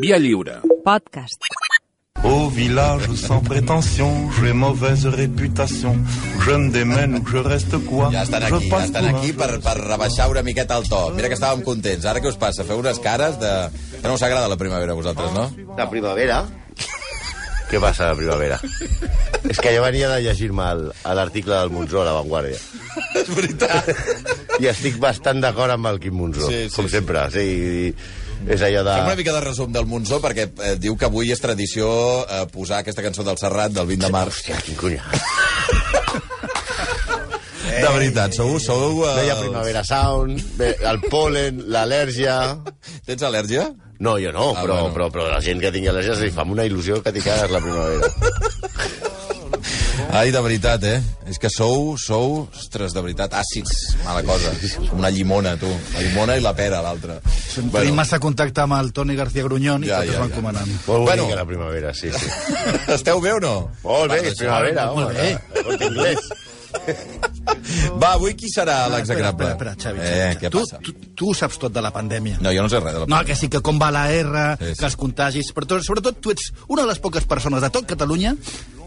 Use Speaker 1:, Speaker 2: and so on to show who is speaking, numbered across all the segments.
Speaker 1: Via lliure.
Speaker 2: Podcast.
Speaker 3: Au village sans prétention, j'ai mauvaise réputation. Je me démène je reste quoi
Speaker 4: Ja estan aquí, ja estan aquí
Speaker 3: un-
Speaker 4: per, per rebaixar una miqueta el to. Mira que estàvem contents. Ara què us passa? Feu unes cares de... Que no us agrada la primavera a vosaltres, no?
Speaker 5: La primavera? Què passa, la primavera? És que jo venia de llegir-me l'article del Monzó a La Vanguardia.
Speaker 4: És veritat.
Speaker 5: I estic bastant d'acord amb el Quim Monzó,
Speaker 4: Sí, sí,
Speaker 5: com
Speaker 4: sí.
Speaker 5: sempre. Sí, i és allò de...
Speaker 4: Fem una mica de resum del Monzó, perquè eh, diu que avui és tradició eh, posar aquesta cançó del Serrat del 20 de març.
Speaker 5: Hòstia, quin cunyà.
Speaker 4: De veritat, sou... sou eh,
Speaker 5: Deia Primavera Sound, el polen, l'al·lèrgia...
Speaker 4: Tens al·lèrgia?
Speaker 5: No, jo no,
Speaker 4: Ah,
Speaker 5: però,
Speaker 4: bueno.
Speaker 5: però, però la gent que tingui al·lèrgia li fa una il·lusió que t'hi cagues la primavera.
Speaker 4: Ai, de veritat, eh? És que sou, sou, ostres, de veritat, àcids. Mala cosa. Com una llimona, tu. La llimona i la pera, l'altra.
Speaker 6: Bueno. Tenim massa contacte amb el Toni García Grunyón i
Speaker 4: Ja,
Speaker 6: ja, tot
Speaker 4: ja,
Speaker 6: van
Speaker 4: ja.
Speaker 6: comanant.
Speaker 5: Molt
Speaker 4: Bueno.
Speaker 5: bonica la primavera, sí, sí.
Speaker 4: Esteu bé o no?
Speaker 5: Molt bé, és primavera,
Speaker 6: molt
Speaker 5: home.
Speaker 6: bé.
Speaker 5: Molt inglès.
Speaker 4: Va, avui qui serà l'execrable?
Speaker 6: Espera, espera, Xavi,
Speaker 4: Eh,
Speaker 6: Xavi.
Speaker 4: què
Speaker 6: tu,
Speaker 4: passa?
Speaker 6: tu, tu ho saps tot de la pandèmia.
Speaker 4: No, jo no sé res de la
Speaker 6: No, que sí, que com va la R,
Speaker 4: Sí, sí.
Speaker 6: que els contagis... Però tot, sobretot tu ets una de les poques persones de tot Catalunya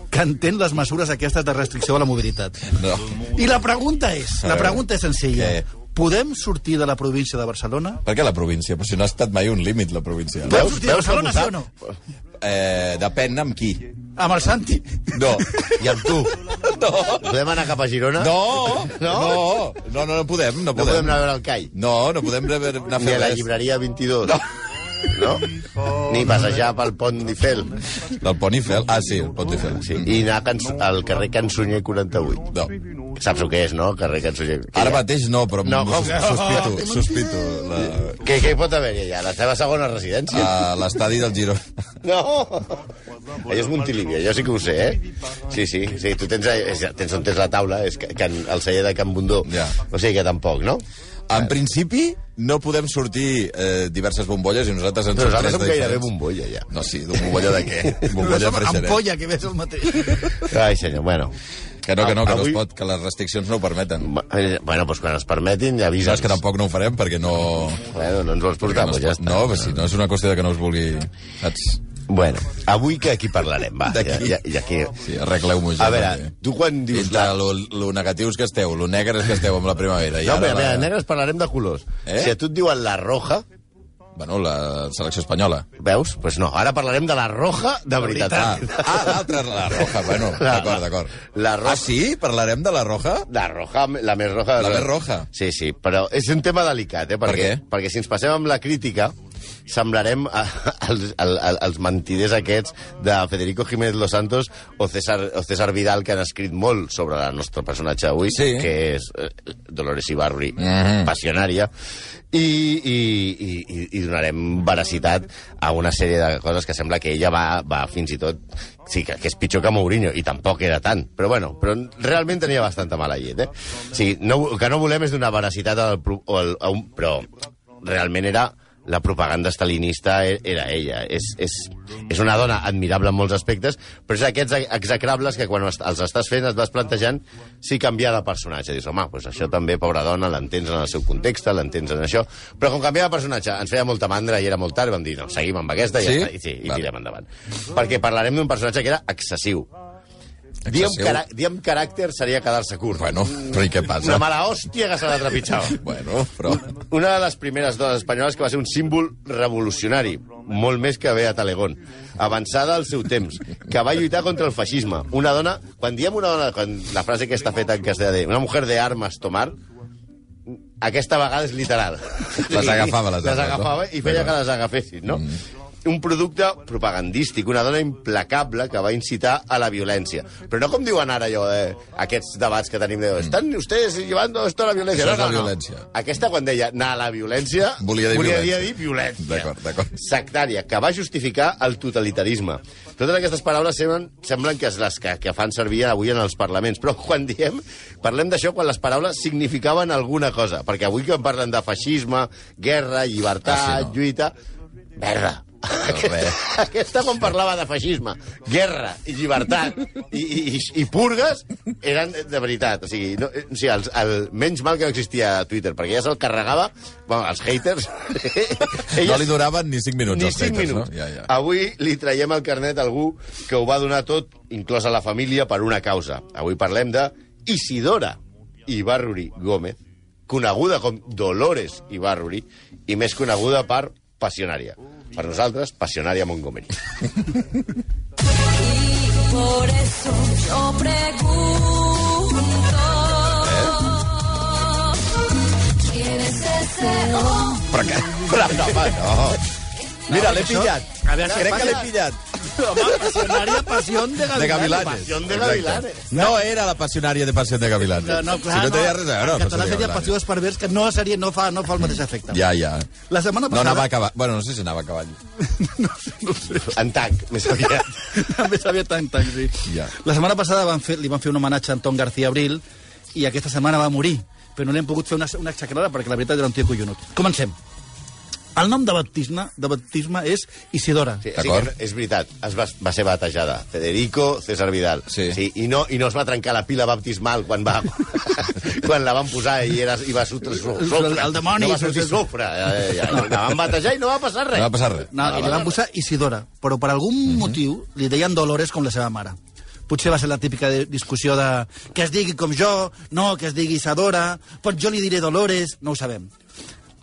Speaker 6: que entén les mesures aquestes de restricció de la mobilitat.
Speaker 4: No.
Speaker 6: I la pregunta és,
Speaker 4: A
Speaker 6: la
Speaker 4: veure.
Speaker 6: pregunta és senzilla.
Speaker 4: Què?
Speaker 6: Podem sortir de la província de Barcelona?
Speaker 4: Per què la província? Però si no ha estat mai un límit, la província.
Speaker 6: Podem sortir de Barcelona, sí o no?
Speaker 4: Eh, depèn amb qui.
Speaker 6: Amb el Santi.
Speaker 4: No.
Speaker 5: I amb tu?
Speaker 4: No.
Speaker 5: Podem anar cap a Girona?
Speaker 4: No.
Speaker 5: No?
Speaker 4: No, no, no, no podem. No
Speaker 5: No podem
Speaker 4: podem,
Speaker 5: anar a veure el CAI?
Speaker 4: No, no podem anar a
Speaker 5: Ni
Speaker 4: fer
Speaker 5: a la llibreria 22? No. No? Ni passejar pel pont d'Ifel?
Speaker 4: Del Pont Eiffel? Ah, sí, el Pont Eiffel.
Speaker 5: Sí. I anar al carrer Cançonyer 48?
Speaker 4: No.
Speaker 5: Saps el que és, no? Carrer Cançonyer. Que
Speaker 4: Ara mateix no, però
Speaker 5: No, com?
Speaker 4: sospito, sospito. La,
Speaker 5: Què, què pot haver allà? La teva segona residència?
Speaker 4: a l'estadi del Girona.
Speaker 5: No! Allò és Montilívia, jo sí que ho sé, eh? Sí, sí, sí tu tens, és, tens on tens la taula, és que, que el celler de Can Bundó.
Speaker 4: Ja.
Speaker 5: O sigui que tampoc, no?
Speaker 4: En principi, no podem sortir eh, diverses bombolles i nosaltres ens
Speaker 5: Però nosaltres som gairebé bombolla, ja.
Speaker 4: No, sí, d'un bombolla de què? Bombolla de freixeret.
Speaker 6: Ampolla, que ves el mateix.
Speaker 5: Ai, senyor, bueno.
Speaker 4: Que no, que no, que no
Speaker 5: Avui-
Speaker 4: es pot, que les restriccions no ho permeten.
Speaker 5: Eh, Bueno, doncs quan es permetin, ja
Speaker 4: No,
Speaker 5: avisa'ns.
Speaker 4: és que tampoc no ho farem perquè no...
Speaker 5: Bueno, no ens vols portar,
Speaker 4: no, es
Speaker 5: ja està.
Speaker 4: no, però si no és una qüestió de que no us vulgui... Saps?
Speaker 5: Bueno, avui que aquí parlarem, va.
Speaker 4: D'aquí.
Speaker 5: Ja, ja, ja aquí.
Speaker 4: Sí, arregleu-m'ho ja.
Speaker 5: A veure,
Speaker 4: perquè
Speaker 5: tu quan dius...
Speaker 4: Entre
Speaker 5: La...
Speaker 4: lo, lo negatius que esteu, lo negres que esteu amb la primavera i
Speaker 5: No,
Speaker 4: ara...
Speaker 5: però, a veure,
Speaker 4: la...
Speaker 5: negres parlarem de colors.
Speaker 4: Eh?
Speaker 5: Si a tu et diuen la roja,
Speaker 4: Bueno, la selecció espanyola.
Speaker 5: veus? Doncs pues no, ara parlarem de la roja de veritat.
Speaker 4: Ah, ah l'altra, la roja, bueno, d'acord, d'acord.
Speaker 5: la roja-
Speaker 4: Ah, sí? Parlarem de la roja?
Speaker 5: La roja, la més roja...
Speaker 4: La més roja?
Speaker 5: Sí, sí, però és un tema delicat, eh? Perquè,
Speaker 4: què?
Speaker 5: Perquè si ens passem amb la crítica, semblarem a, als, al, al, als mentiders aquests de Federico Jiménez Los Santos o César, o César Vidal, que han escrit molt sobre el nostre personatge avui,
Speaker 4: Sí.
Speaker 5: que és eh, Dolores Ibarri,
Speaker 4: Mhm.
Speaker 5: passionària, i, i, i, i, i donarem veracitat a una sèrie de coses que sembla que ella va, va fins i tot... Sí, que, que és pitjor que Mourinho, i tampoc era tant. Però bueno, però realment tenia bastanta mala llet, eh? O sigui, no, que no volem és donar veracitat al, al, a un... Però realment era la propaganda stalinista e- era ella. És, és, és una dona admirable en molts aspectes, però és aquests execrables que quan els estàs fent et vas plantejant si canviar de personatge. Dius, home, doncs això també, pobra dona, l'entens en el seu context, l'entens en això, però com canviar de personatge ens feia molta mandra i era molt tard, vam dir, no, seguim amb aquesta i,
Speaker 4: Sí?
Speaker 5: ja i, sí, i
Speaker 4: Vale.
Speaker 5: tirem endavant. Perquè parlarem d'un personatge que era excessiu. Diem, cara diem caràcter seria quedar-se curt.
Speaker 4: Bueno, però i què passa?
Speaker 5: Una mala hòstia que se la trepitjava.
Speaker 4: Bueno, però...
Speaker 5: Una de les primeres dones espanyoles que va ser un símbol revolucionari, molt més que Bea Talegón. Avançada al seu temps, que va lluitar contra el feixisme. Una dona, quan diem una dona, quan la frase aquesta feta en castellà de una mujer de armes tomar, aquesta vegada és literal.
Speaker 4: Les agafava, les
Speaker 5: les
Speaker 4: armes, no?
Speaker 5: agafava i feia que les agafessin, no? Mm. Un producte propagandístic, una dona implacable que va incitar a la violència. Però no com diuen ara allò, eh, aquests debats que tenim de... Estan ustedes llevando esto a la violència.
Speaker 4: Això
Speaker 5: no,
Speaker 4: és la
Speaker 5: no, no.
Speaker 4: violència.
Speaker 5: Aquesta, quan deia anar a la violència,
Speaker 4: Volia dir
Speaker 5: volia
Speaker 4: violència.
Speaker 5: dir violència.
Speaker 4: D'acord, d'acord.
Speaker 5: Sectària, que va justificar el totalitarisme. Totes aquestes paraules semblen, semblen que és les que, que fan servir avui en els parlaments, però quan diem, parlem d'això quan les paraules significaven alguna cosa, perquè avui que parlen de feixisme, guerra, llibertat,
Speaker 4: Ah, sí, no.
Speaker 5: lluita... Merda!
Speaker 4: Res.
Speaker 5: Aquesta, quan parlava de feixisme, guerra i llibertat i, i, i, i purgues, eren de veritat. O sigui, no, o sigui el, el menys mal que no existia Twitter, perquè ja se'l carregava, bueno, els haters...
Speaker 4: No li duraven ni 5 minuts,
Speaker 5: ni
Speaker 4: els
Speaker 5: 5
Speaker 4: haters,
Speaker 5: minuts.
Speaker 4: no? Ja, ja.
Speaker 5: Avui li traiem el carnet a algú que ho va donar tot, inclosa la família, per una causa. Avui parlem de Isidora Ibarruri Gómez, coneguda com Dolores Ibarruri, i més coneguda per Passionària. Per nosaltres, Passionària Montgomery.
Speaker 1: Y por eso yo pregunto. ¿Quién es ese hombre?
Speaker 4: Però que... Però no, home, no. Mira, l'he pillat.
Speaker 6: A veure,
Speaker 4: Crec
Speaker 6: passa-
Speaker 4: que l'he pillat.
Speaker 6: Home, passionària passió de Gavilanes.
Speaker 4: De Gavilanes.
Speaker 5: Passion de. Gavilanes.
Speaker 4: No era la passionària de Passió de Gavilanes.
Speaker 6: No, no, clar,
Speaker 4: si no tenia res a veure.
Speaker 6: En català seria
Speaker 4: Gavilanes.
Speaker 6: passió dels pervers, que no, seria, no, fa, no fa el mateix efecte.
Speaker 4: Ja, ja.
Speaker 6: La setmana
Speaker 4: No
Speaker 6: passada...
Speaker 4: anava a cavall. Bueno, no sé si anava a cavall.
Speaker 5: En tanc, més aviat.
Speaker 6: També sabia tant, tant, sí.
Speaker 4: Ja.
Speaker 6: La setmana passada van fer, li van fer un homenatge a Anton García Abril i aquesta setmana va morir, però no li hem pogut fer una, una xacrada perquè la veritat era un tio collonut. Comencem. El nom de baptisme, de baptisme és Isidora.
Speaker 5: Sí, sí és veritat, es va, va ser batejada. Federico César Vidal.
Speaker 4: Sí.
Speaker 5: sí i, no, I no es va trencar la pila baptismal quan va quan la van posar i era, i va sortir so, sofre.
Speaker 6: El dimoni.
Speaker 5: No va sortir sofre. Ja, ja, ja. La van batejar i no va passar res.
Speaker 4: No va passar res.
Speaker 6: No, i li van posar Isidora, però per algun motiu li deien Dolores com la seva mare. Potser va ser la típica de- discussió de que es digui com jo, no, que es digui Isadora, pot jo li diré Dolores, no ho sabem.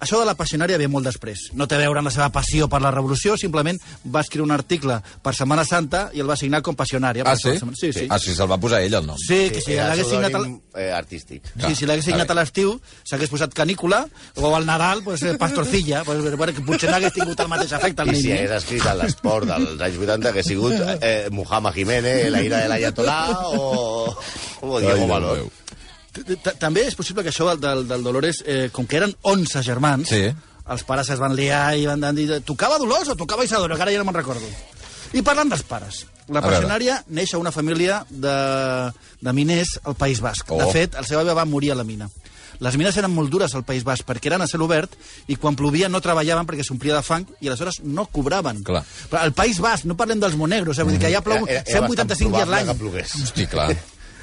Speaker 6: Això de la passionària ve molt després. No té a veure amb la seva passió per la revolució, simplement va escriure un article per Setmana Santa i el va signar com passionària.
Speaker 4: Ah,
Speaker 6: per
Speaker 4: sí?
Speaker 6: Sí, sí.
Speaker 4: Ah, sí, se'l va posar ell, el nom.
Speaker 6: Sí, que si
Speaker 5: era
Speaker 6: l'hagués signat... al-
Speaker 5: eh, artístic.
Speaker 4: Clar,
Speaker 6: Sí, si l'hagués
Speaker 4: està
Speaker 6: signat a l'estiu, s'hagués posat canícula, o al Nadal, pues, eh, pastorcilla, pues, bueno, que potser no hagués tingut el mateix efecte al
Speaker 5: I si
Speaker 6: eh?
Speaker 5: hagués escrit a l'esport dels anys 80 hagués sigut eh, Muhammad Jiménez, la ira de l'Ayatolà o, o Diego
Speaker 4: Ai,
Speaker 5: Valor.
Speaker 6: També és possible que això del, del, Dolores, eh, com que eren 11 germans,
Speaker 4: Sí.
Speaker 6: els pares es van liar i van dir tocava Dolors o tocava Isadora, que ara ja no me'n recordo. I parlant dels pares. La passionària neix a una família de, de miners al País Basc.
Speaker 4: Oh.
Speaker 6: De fet, el seu avi va morir a la mina. Les mines eren molt dures al País Basc perquè eren a cel obert i quan plovia no treballaven perquè s'omplia de fang i aleshores no cobraven.
Speaker 4: Clar.
Speaker 6: Però al País Basc, no parlem dels monegros, eh? vull dir que ja plou
Speaker 5: Era- era- era
Speaker 6: 185 dies l'any.
Speaker 4: Hosti, clar.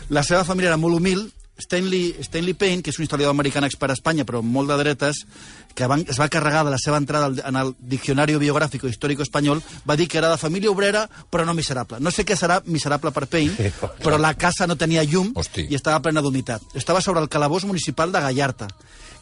Speaker 6: La seva família era molt humil. Stanley, Stanley Payne, que és un historiador americà expert a Espanya, però molt de dretes, que van, es va carregar de la seva entrada al- en el Diccionari Biográfico Histórico Espanyol, va dir que era de família obrera, però no miserable. No sé què serà miserable per Payne, però la casa no tenia llum
Speaker 4: Hosti.
Speaker 6: i estava plena d'humitat. Estava sobre el calabós municipal de Gallarta.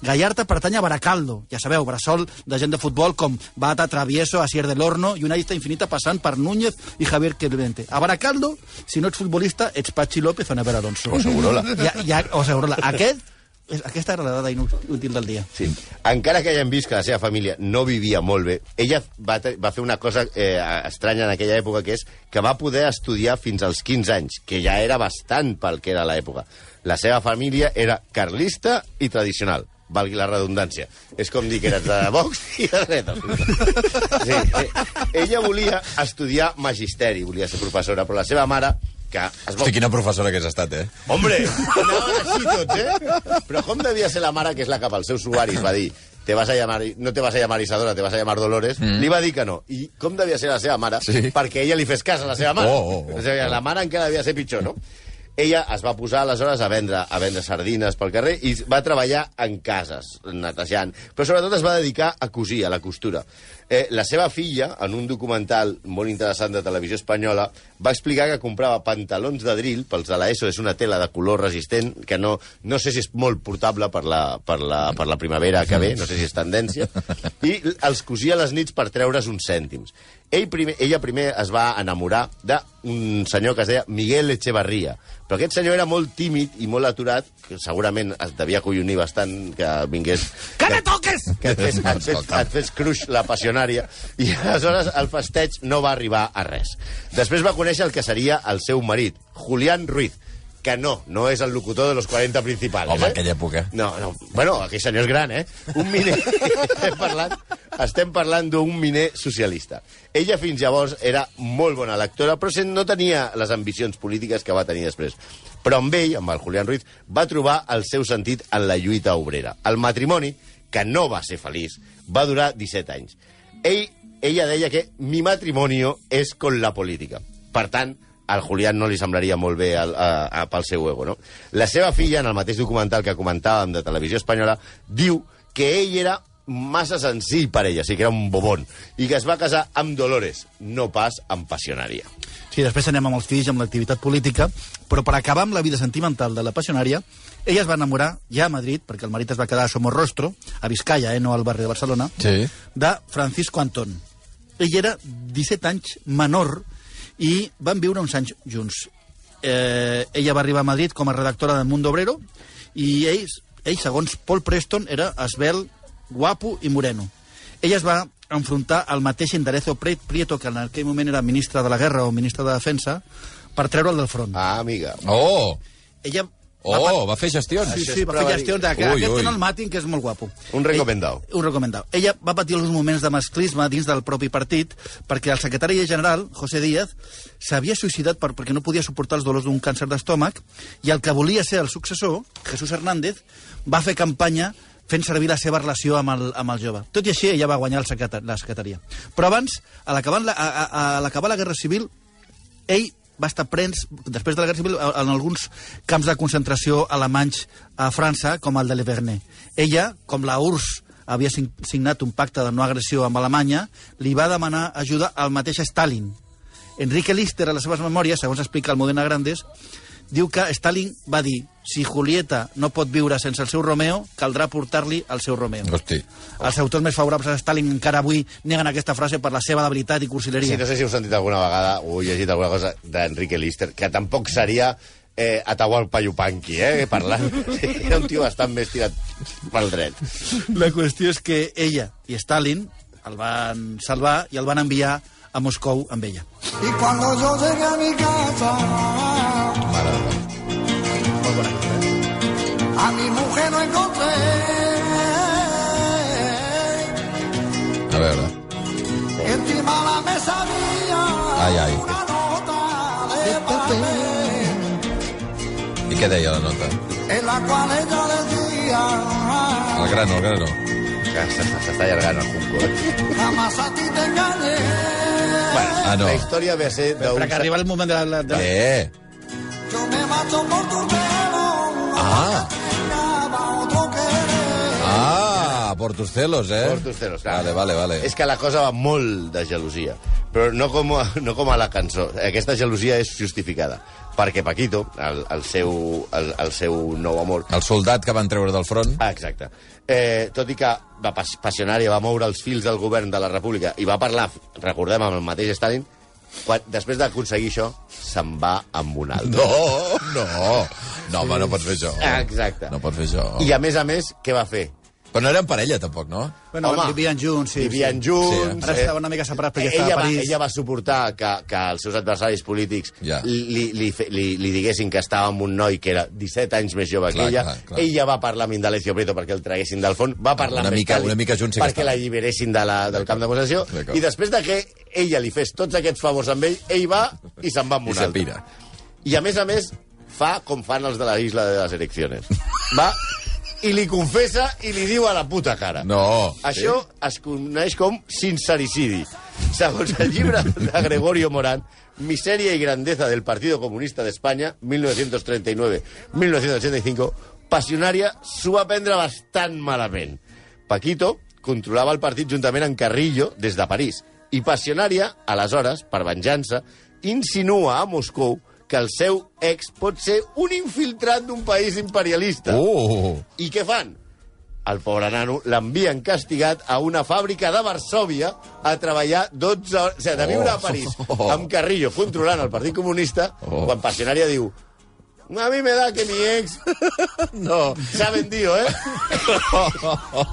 Speaker 6: Gallarta pertany a Baracaldo, ja sabeu, bressol de gent de futbol com Bata, Travieso, Asier del Horno i una llista infinita passant per Núñez i Javier Clemente. A Baracaldo, si no ets futbolista, ets Pachi López o Never Alonso.
Speaker 5: O Segurola.
Speaker 6: Ja, ja, o Segurola. Aquest, és- aquesta era la dada inútil del dia.
Speaker 5: Sí. Encara que hayan vist que la seva família no vivia molt bé, ella va, va fer una cosa eh, estranya en aquella època, que és que va poder estudiar fins als 15 anys, que ja era bastant pel que era l'època. La seva família era carlista i tradicional valgui la redundància. És com dir que eres de Vox i de dreta. Sí, ella volia estudiar magisteri, volia ser professora, però la seva mare, que es va
Speaker 4: Hosti, quina professora que has estat, eh?
Speaker 5: Hombre, anaven així tots, eh? Però com devia ser la mare, que és la que pels seus usuaris va dir te vas a llamar, no te vas a llamar Isadora, te vas a llamar Dolores, mm. li va dir que no. I com devia ser la seva mare?
Speaker 4: Sí.
Speaker 5: Perquè ella li fes cas a la seva mare.
Speaker 4: Oh, oh, oh.
Speaker 5: Sigui, la mare encara devia ser pitjor, no? Ella es va posar aleshores a vendre, a vendre sardines pel carrer i va treballar en cases, netejant. Però sobretot es va dedicar a cosir, a la costura. Eh, la seva filla, en un documental molt interessant de televisió espanyola, va explicar que comprava pantalons de drill, pels de l'ESO és una tela de color resistent, que no, no sé si és molt portable per la, per la, per la primavera que ve, no sé si és tendència, i els cosia a les nits per treure's uns cèntims. Ell primer, ella primer es va enamorar d'un senyor que es deia Miguel Echevarría, però aquest senyor era molt tímid i molt aturat, que segurament es devia collonir bastant que vingués...
Speaker 6: Que me toques!
Speaker 5: que et fes, et, fes, et fes cruix la passionària i aleshores el festeig no va arribar a res. Després va conèixer el que seria el seu marit, Julián Ruiz, que no, no és el locutor de los 40 principals.
Speaker 4: Home,
Speaker 5: eh?
Speaker 4: aquella època.
Speaker 5: No, no. Bueno, aquell senyor és gran, eh? Un miner... estem parlant, estem parlant d'un miner socialista. Ella fins llavors era molt bona lectora, però no tenia les ambicions polítiques que va tenir després. Però amb ell, amb el Julián Ruiz, va trobar el seu sentit en la lluita obrera. El matrimoni, que no va ser feliç, va durar 17 anys. Ell ella deia que mi matrimonio és con la política. Per tant, al Julián no li semblaria molt bé el, a, a, pel seu ego, no? La seva filla, en el mateix documental que comentàvem de Televisió Espanyola, diu que ell era massa senzill per ella, sigui que era un bobón, i que es va casar amb Dolores, no pas amb passionària.
Speaker 6: Sí, després anem amb els fills, amb l'activitat política, però per acabar amb la vida sentimental de la passionària, ella es va enamorar ja a Madrid, perquè el marit es va quedar a Somorrostro, a Vizcaya, eh, no al barri de Barcelona,
Speaker 4: Sí.
Speaker 6: de Francisco Antón. Ell era 17 anys menor i van viure uns anys junts. Eh, ella va arribar a Madrid com a redactora del Mundo Obrero i ell, ell segons Paul Preston, era esbel, guapo i moreno. Ella es va enfrontar al mateix Enderezo Pri- Prieto, que en aquell moment era ministre de la Guerra o ministre de Defensa, per treure'l del front.
Speaker 5: Ah, amiga.
Speaker 4: Oh!
Speaker 6: Ella
Speaker 4: Oh, va fer gestions.
Speaker 6: Sí, sí, va fer gestions de que
Speaker 4: Ui,
Speaker 6: aquest
Speaker 4: ui.
Speaker 6: que no el matin, que és molt guapo.
Speaker 5: Un recomendado.
Speaker 6: Ell, un recomendado. Ella va patir alguns moments de masclisme dins del propi partit perquè el secretari general, José Díaz, s'havia suïcidat per, perquè no podia suportar els dolors d'un càncer d'estómac i el que volia ser el successor, Jesús Hernández, va fer campanya fent servir la seva relació amb el, amb el jove. Tot i així, ella va guanyar el la secretaria. Però abans, a l'acabar la, a, a, a la Guerra Civil, ell va estar prens, després de la Guerra Civil, en alguns camps de concentració alemanys a França, com el de Le Vernet. Ella, com la URSS havia sign- signat un pacte de no agressió amb Alemanya, li va demanar ajuda al mateix Stalin. Enrique Lister, a les seves memòries, segons explica el Modena Grandes, diu que Stalin va dir si Julieta no pot viure sense el seu Romeo, caldrà portar-li el seu Romeo.
Speaker 4: Hosti.
Speaker 6: Els autors més favorables a Stalin encara avui neguen aquesta frase per la seva debilitat i cursileria.
Speaker 5: Sí, no sé si heu sentit alguna vegada o llegit alguna cosa d'Enrique Lister, que tampoc seria eh, Atahualpa Yupanqui, eh, parlant. Era un tio bastant més tirat pel dret.
Speaker 6: La qüestió és que ella i Stalin el van salvar i el van enviar a Moscou amb ella.
Speaker 2: Y cuando yo llegué a mi casa,
Speaker 4: De
Speaker 6: eh?
Speaker 2: a mi mujer no encontré.
Speaker 4: A veure.
Speaker 2: Encima la mesa había
Speaker 4: Ai, ai.
Speaker 2: una nota de papel
Speaker 4: I què deia la nota?
Speaker 2: en la cual ella decía
Speaker 4: El grano, el grano.
Speaker 5: Que s'està s'està allargant el junco. Eh?
Speaker 2: jamás a ti te engañé.
Speaker 5: Bueno,
Speaker 4: Ah, no.
Speaker 5: La història ve a ser.
Speaker 6: Però que arriba el moment de la... De...
Speaker 4: Què? Ah. Ah, por tus celos, eh?
Speaker 5: Por tus celos, clar.
Speaker 4: Vale, vale, vale.
Speaker 5: És que la cosa va molt de gelosia, però no com, a, no com a la cançó. Aquesta gelosia és justificada, perquè Paquito, el, el, seu, el, el seu nou amor,
Speaker 4: El soldat que van treure del front.
Speaker 5: Ah, exacte. Eh, tot i que va pas- passionària va moure els fils del govern de la República i va parlar, recordem, amb el mateix Stalin, quan, després d'aconseguir això, se'n va amb un altre.
Speaker 4: No, no. No, home, no pots fer això.
Speaker 5: Exacte.
Speaker 4: No pots fer això.
Speaker 5: I a més a més, què va fer?
Speaker 4: Però no eren parella, tampoc, no?
Speaker 6: Bueno,
Speaker 5: Home,
Speaker 6: vivien junts, sí.
Speaker 5: Vivien
Speaker 6: sí.
Speaker 5: junts...
Speaker 6: Ara estava una mica separat perquè
Speaker 5: ella
Speaker 6: estava a
Speaker 5: va,
Speaker 6: París.
Speaker 5: ella va suportar que, que els seus adversaris polítics
Speaker 4: Ja.
Speaker 5: li, li, li, li diguessin que estava amb un noi que era 17 anys més jove
Speaker 4: Clar,
Speaker 5: que ella.
Speaker 4: clar, clar.
Speaker 5: Ella va parlar amb Indalecio Prieto perquè el traguessin del fons. Va parlar
Speaker 4: Una
Speaker 5: amb
Speaker 4: mica- una mica junts sí
Speaker 5: perquè
Speaker 4: estaven.
Speaker 5: l'alliberessin de la, del camp de possessió. I després de que ella li fes tots aquests favors amb ell, ell va i se'n va amb
Speaker 4: I
Speaker 5: un
Speaker 4: se
Speaker 5: altre. I a més a més, fa com fan els de la isla de les eleccions. Va i li confessa i li diu a la puta cara.
Speaker 4: No.
Speaker 5: Això es coneix com sincericidi. Segons el llibre de Gregorio Morán, Miseria y grandeza del Partido Comunista de España, 1939-1985, Passionària s'ho va prendre bastant malament. Paquito controlava el partit juntament amb Carrillo des de París. I Passionària, aleshores, per venjança, insinua a Moscou que el seu ex pot ser un infiltrat d'un país imperialista.
Speaker 4: Uh!
Speaker 5: I què fan? El pobre nano l'envien castigat a una fàbrica de Varsòvia a treballar 12 hores... O sigui, de viure a París amb Carrillo controlant el Partit Comunista,
Speaker 4: Oh.
Speaker 5: quan Passionària diu a mi me da que mi ex
Speaker 4: No.
Speaker 5: s'ha vendido, eh?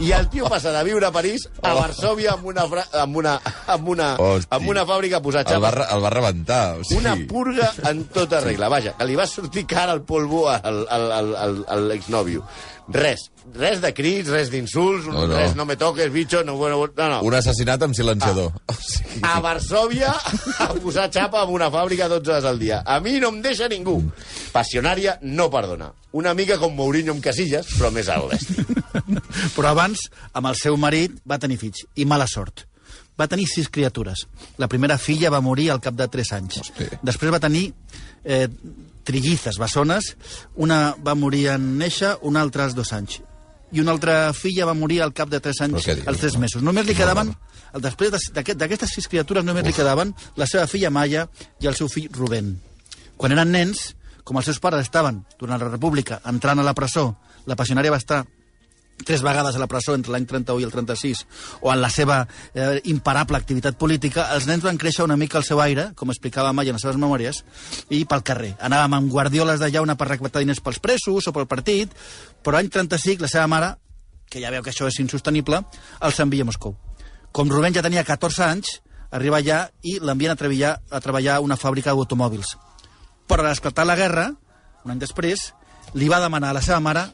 Speaker 5: I el tio passa de viure a París a Varsòvia amb una, fra... amb una, amb una,
Speaker 4: Hosti.
Speaker 5: amb una fàbrica a posar
Speaker 4: El va, re- el va rebentar. O sigui...
Speaker 5: Una purga en tota regla. Vaja, que li va sortir cara al polvo al, al, al, al, a l'exnòvio. Res. Res de crits, res d'insults,
Speaker 4: No, no.
Speaker 5: res, no me toques, bicho, no, bueno, no, no.
Speaker 4: Un assassinat amb silenciador. O sigui...
Speaker 5: A Varsòvia a posar xapa en una fàbrica 12 hores al dia. A mi no em deixa ningú. Passionària no perdona. Una mica com Mourinho amb Casillas, però més al l'estil.
Speaker 6: Però abans, amb el seu marit, va tenir fills. I mala sort. Va tenir sis criatures. La primera filla va morir al cap de 3 anys.
Speaker 4: Hosti.
Speaker 6: Després va tenir eh, trillizes, bessones. Una va morir en néixer, una altra als dos anys. I una altra filla va morir al cap de 3 anys,
Speaker 4: dius,
Speaker 6: als 3
Speaker 4: no?
Speaker 6: mesos. Només li quedaven, el després de- d'aquest- d'aquestes sis criatures, només li quedaven la seva filla Maya i el seu fill Rubén. Quan eren nens, com els seus pares estaven, durant la República, entrant a la presó, la passionària va estar tres vegades a la presó entre l'any 31 i el 36, o en la seva eh, imparable activitat política, els nens van créixer una mica al seu aire, com explicava Maya en les seves memòries, i pel carrer. Anàvem amb guardioles de llauna per recaptar diners pels presos o pel partit, però l'any 35 la seva mare, que ja veu que això és insostenible, els envia a Moscou. Com Rubén ja tenia 14 anys, arriba allà i l'envien a treballar, a treballar a una fàbrica d'automòbils. Però a l'esclatar la guerra, un any després, li va demanar a la seva mare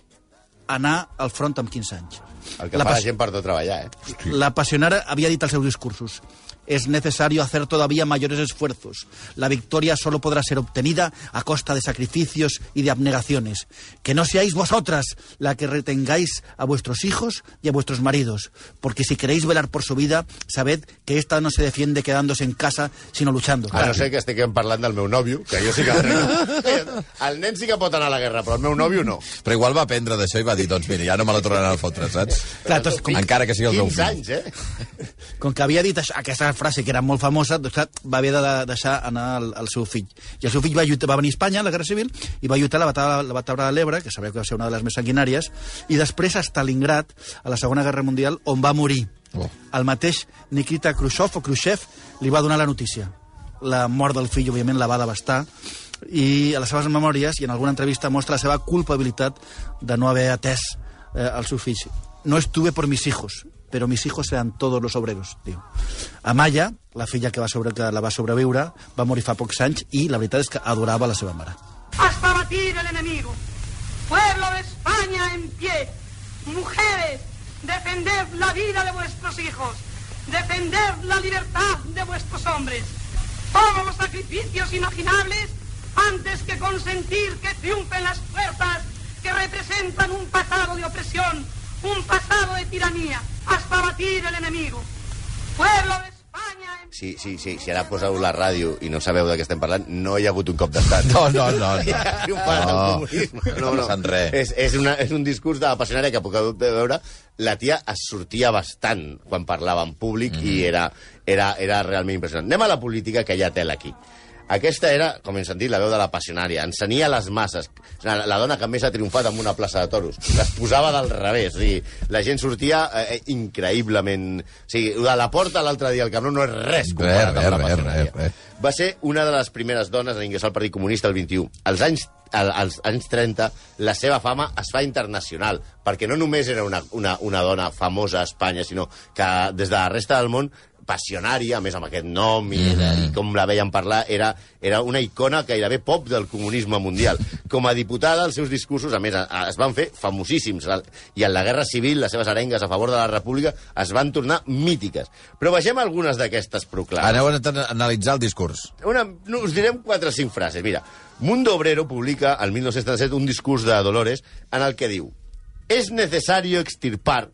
Speaker 6: anar al front amb 15 anys.
Speaker 5: El que
Speaker 6: La
Speaker 5: fa la gent per no treballar, eh?
Speaker 6: La pasionara había dicho als seus discursos es necesario hacer todavía mayores esfuerzos. La victoria solo podrá ser obtenida a costa de sacrificios y de abnegaciones. Que no seáis vosotras la que retengáis a vuestros hijos y a vuestros maridos, porque si queréis velar por su vida, sabed que esta no se defiende quedándose en casa, sino luchando.
Speaker 5: A no ser que estiguem parlant del meu nòvio, que jo sí que... el nen sí que pot anar a la guerra, però el meu nòvio no.
Speaker 4: Però igual va aprendre d'això i va dir, doncs mira, ja no me la tornaran a fotre, saps?
Speaker 6: Clar, doncs, com,
Speaker 4: Encara que sigui el meu
Speaker 5: 15
Speaker 4: fill.
Speaker 5: anys, eh?
Speaker 6: com que havia dit això, aquesta frase que era molt famosa, doncs clar, va haver de deixar anar el, el seu fill. I el seu fill va, lluitar, va venir a Espanya, a la Guerra Civil, i va lluitar a la batalla, la batalla de l'Ebre, que sabeu que va ser una de les més sanguinàries, i després a Stalingrad, a la Segona Guerra Mundial, on va morir.
Speaker 4: Oh.
Speaker 6: El mateix Nikita Khrushchev, o Khrushchev, li va donar la notícia. La mort del fill, òbviament, la va devastar, i a les seves memòries i en alguna entrevista mostra la seva culpabilitat de no haver atès eh, als seus fills. No estuve por mis hijos, pero mis hijos sean todos los obreros, diu. Amaya, la filla que, va sobre, que la va sobreviure, va morir fa pocs anys i la veritat és que adorava la seva
Speaker 7: hasta batir el enemigo. Pueblo de España en pie. Mujeres, defended la vida de vuestros hijos. Defended la libertad de vuestros hombres. Todos los sacrificios imaginables antes que consentir que triunfen las fuerzas que representan un pasado de opresión, un pasado de tiranía, hasta batir el enemigo. Pueblo de España en
Speaker 5: Sí, sí, sí, si ara poseu la ràdio i no sabeu de què estem parlant, no hi ha hagut un cop d'estat.
Speaker 4: No, no, no, no.
Speaker 5: Ha triomfat el
Speaker 4: No,
Speaker 5: comunisme.
Speaker 4: no passat res.
Speaker 5: És, és, una, és un discurs de apassionària que puc veure. La tia es sortia bastant quan parlava en públic
Speaker 4: Mhm.
Speaker 5: i era, era, era realment impressionant. Anem a la política, que hi ha tela aquí. Aquesta era, com hem sentit, la veu de la passionària. Ensenia les masses. La, la dona que més ha triomfat en una plaça de toros. Les posava del revés. O sigui, la gent sortia eh, increïblement... O sigui, de la porta a l'altre dia al Camp Nou no és res comparat
Speaker 4: Res,
Speaker 5: amb la passionària.
Speaker 4: res, res.
Speaker 5: Va ser una de les primeres dones en ingressar al Partit Comunista el 21. Als anys, al- als anys 30, la seva fama es fa internacional, perquè no només era una, una, una dona famosa a Espanya, sinó que des de la resta del món passionària, a més amb aquest nom i, mm. i com la veien parlar, era, era una icona gairebé pop del comunisme mundial. Com a diputada, els seus discursos, a més, a, a, es van fer famosíssims. I en la Guerra Civil, les seves arengues a favor de la República es van tornar mítiques. Però vegem algunes d'aquestes proclames.
Speaker 4: Aneu a analitzar el discurs.
Speaker 5: Una, no, us direm quatre o cinc frases. Mira, Mundo Obrero publica al 1977 un discurs de Dolores en el que diu Es necesario extirpar,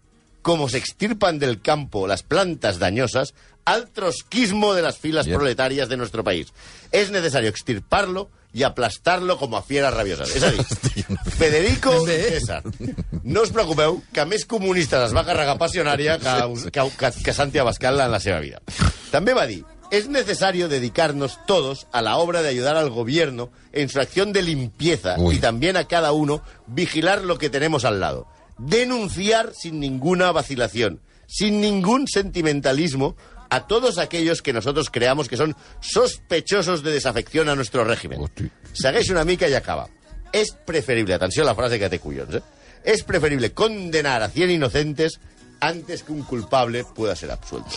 Speaker 5: como se extirpan del campo las plantas dañosas, al trotskismo de las filas proletarias de nuestro país. Es necesario extirparlo y aplastarlo como a fieras rabiosas. És a dir, Federico. César, no us preocupeu que més comunistes es va carregar passionària que, que, que, que Santi Abascal en la seva vida. També va dir es necesario dedicarnos todos a la obra de ayudar al gobierno en su acción de limpieza
Speaker 4: Uy.
Speaker 5: y también a cada uno vigilar lo que tenemos al lado. Denunciar sin ninguna vacilación, sin ningún sentimentalismo a todos aquellos que nosotros creamos que son sospechosos de desafección a nuestro régimen.
Speaker 4: Hosti.
Speaker 5: Segueix una mica i acaba. Es preferible, atenció a la frase que té collons, eh? Es preferible condenar a 100 inocentes antes que un culpable pueda ser absuelto.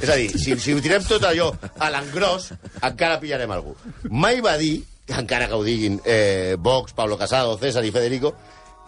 Speaker 5: És a dir, si, si ho tirem tot allò a l'engròs, encara pillarem algú. Mai va dir, encara que ho diguin eh, Vox, Pablo Casado, César i Federico,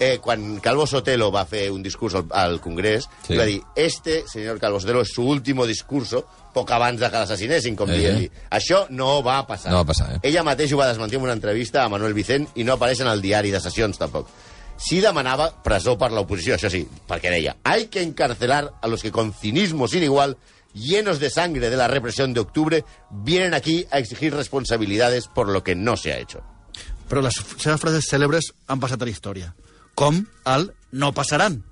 Speaker 5: eh, quan Calvo Sotelo va fer un discurs al, al Congrés,
Speaker 4: Sí.
Speaker 5: va dir, este, señor Calvo Sotelo, es su último discurso, poc abans de que l'assassinessin, com
Speaker 4: Eh.
Speaker 5: dient-li. Això no va passar.
Speaker 4: No va passar, eh?
Speaker 5: Ella mateix ho va desmentir en una entrevista a Manuel Vicent i no apareix en el diari de sessions, tampoc. Sí demanava presó per l'oposició, això sí, perquè deia hay que encarcelar a los que con cinismo sin igual llenos de sangre de la represión de octubre, vienen aquí a exigir responsabilidades por lo que no se ha hecho.
Speaker 6: Però les seves frases cèlebres han passat a la història. Com el no passaran.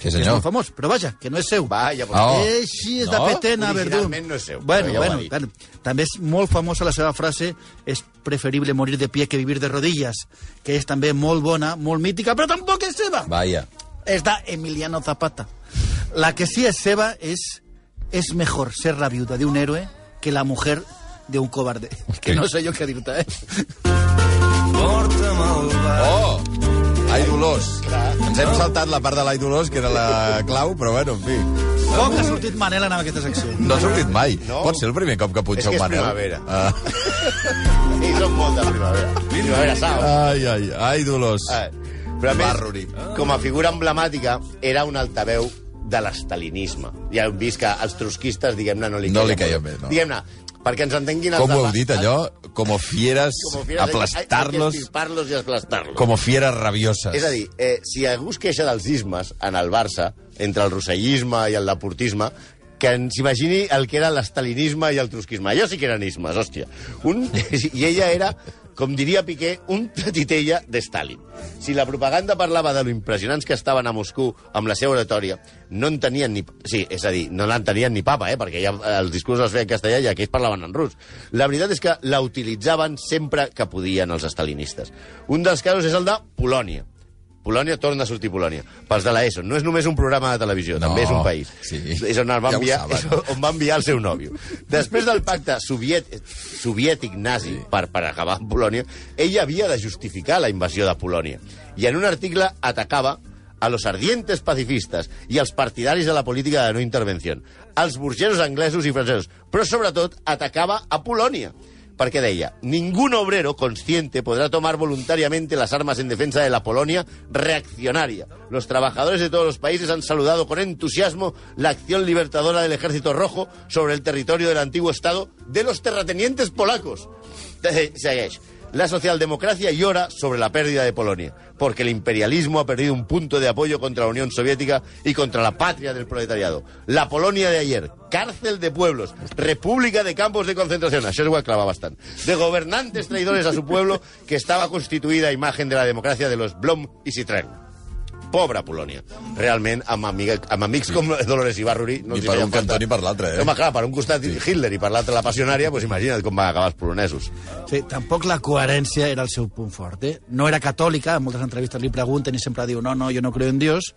Speaker 4: Sí,
Speaker 6: És
Speaker 4: senyor.
Speaker 6: molt famós, però vaja, que no és seu.
Speaker 5: Vaya, pues,
Speaker 4: Oh.
Speaker 6: Així és
Speaker 4: No?
Speaker 6: de petena, Verdú.
Speaker 5: No és seu,
Speaker 6: Bueno,
Speaker 5: ja
Speaker 6: bueno, bueno. També és molt famosa la seva frase és preferible morir de pie que vivir de rodillas, que és també molt bona, molt mítica, però tampoc és seva.
Speaker 4: Vaya.
Speaker 6: És d'Emiliano Zapata. La que sí és seva és és mejor ser la viuda de un héroe que la mujer de un cobarde. Que no sé jo què dir-te, eh?
Speaker 4: Oh! Ai, Dolors. Ens hem saltat la part de l'Ai Dolors, que era la clau, però bueno, en fi.
Speaker 6: Poc ha sortit Manel en aquesta secció.
Speaker 4: No ha sortit mai.
Speaker 5: No.
Speaker 4: Pot ser el primer cop que punxa
Speaker 5: És que
Speaker 4: un
Speaker 5: és
Speaker 4: Manel.
Speaker 5: primavera.
Speaker 4: Ah.
Speaker 5: Sí, són molt de primavera. Primavera sau.
Speaker 4: Ai, ai, ai, Dolors.
Speaker 5: Eh, Però a més,
Speaker 4: Barruri.
Speaker 5: com a figura emblemàtica, era un altaveu de l'estalinisme. Ja hem vist que els trotskistes, diguem-ne, no li
Speaker 4: No li
Speaker 5: molt.
Speaker 4: bé, no.
Speaker 5: Diguem-ne, perquè ens entenguin els
Speaker 4: Com ho heu dit, allò? Como fieras,
Speaker 5: Como fieras, que
Speaker 4: aplastarlos,
Speaker 5: estirparlos i aplastarlos.
Speaker 4: como fieras rabioses.
Speaker 5: És a dir, eh, si algú es queixa dels ismes en el Barça, entre el rossellisme i el deportisme, que ens imagini el que era l'estalinisme i el trotskisme. Allò sí que eren ismes, hòstia. Un, I ella era, com diria Piqué, un titella de Stalin. Si la propaganda parlava de lo impressionants que estaven a Moscou amb la seva oratòria, no en tenien ni... Sí, és a dir, no l'entenien ni papa, eh? perquè ja els discursos els feien en castellà i aquells parlaven en rus. La veritat és que la utilitzaven sempre que podien els estalinistes. Un dels casos és el de Polònia. Polònia torna a sortir Polònia. Pels de l'ESO. No és només un programa de televisió,
Speaker 4: No,
Speaker 5: també és un país.
Speaker 4: sí.
Speaker 5: És on, el va
Speaker 4: Ja
Speaker 5: enviar,
Speaker 4: saben.
Speaker 5: és on va enviar el seu nòvio. Després del pacte soviet, soviètic nazi sí. per, per acabar amb Polònia, ella havia de justificar la invasió de Polònia. I en un article atacava a los ardientes pacifistes i als partidaris de la política de no intervenció, als burgesos anglesos i francesos, però sobretot atacava a Polònia perquè deia, ningún obrero consciente podrá tomar voluntariamente las armas en defensa de la Polonia reaccionaria. Los trabajadores de todos los países han saludado con entusiasmo la acción libertadora del Ejército Rojo sobre el territorio del antiguo Estado de los terratenientes polacos. La socialdemocracia llora sobre la pérdida de Polonia, porque el imperialismo ha perdido un punto de apoyo contra la Unión Soviética y contra la patria del proletariado. La Polonia de ayer, cárcel de pueblos, república de campos de concentración, això és ho clava bastant, de gobernantes traidores a su pueblo que estaba constituida a imagen de la democracia de los Blom y Citroën. Pobra Polònia. Realment, amb, amiga, amb amics com Dolores Ibarruri... No
Speaker 4: Ni per un cantó ni per l'altre, eh?
Speaker 5: Home, clar, per un costat Hitler i per l'altre la passionària, doncs imagina't com van acabar els polonesos.
Speaker 6: Sí, tampoc la coherència era el seu punt fort. Eh? No era catòlica, en moltes entrevistes li pregunten i sempre diu no, no, jo no creo en Dios,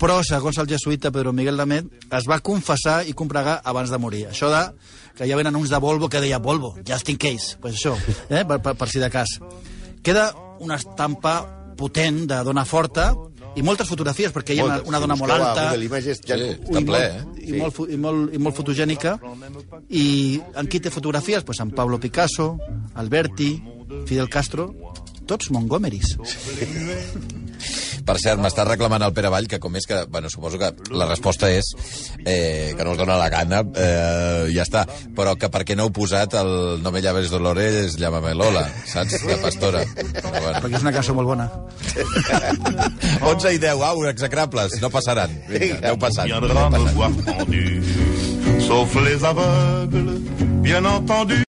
Speaker 6: però, segons el jesuïta Pedro Miguel Lamet, es va confessar i compregar abans de morir. Això de que hi havia anuncis de Volvo que deia Volvo, just in case, pues això, eh? per, per, per si de cas. Queda una estampa potent de dona forta i moltes fotografies, perquè hi ha una, una dona molt alta,
Speaker 5: Images, ja...
Speaker 4: Sí.
Speaker 6: i,
Speaker 4: Està ple,
Speaker 6: molt,
Speaker 4: eh?
Speaker 6: i, molt, fu- i, molt, i molt fotogènica. I en qui té fotografies? Pues en Pablo Picasso, Alberti, Fidel Castro, tots Montgomerys.
Speaker 4: Per cert, m'està reclamant el Pere Vall que com és que... Bueno, suposo que la resposta és eh, que no us dona la gana, eh, ja està. Però que per què no heu posat el No me llaves Dolores, llámame Lola, saps? De Pastora. Però, bueno.
Speaker 6: perquè és una cançó molt bona.
Speaker 4: 11 i 10, au, execrables, no passaran. Vinga, aneu passant.
Speaker 3: voir pendu, sauf les aveugles, bien entendu.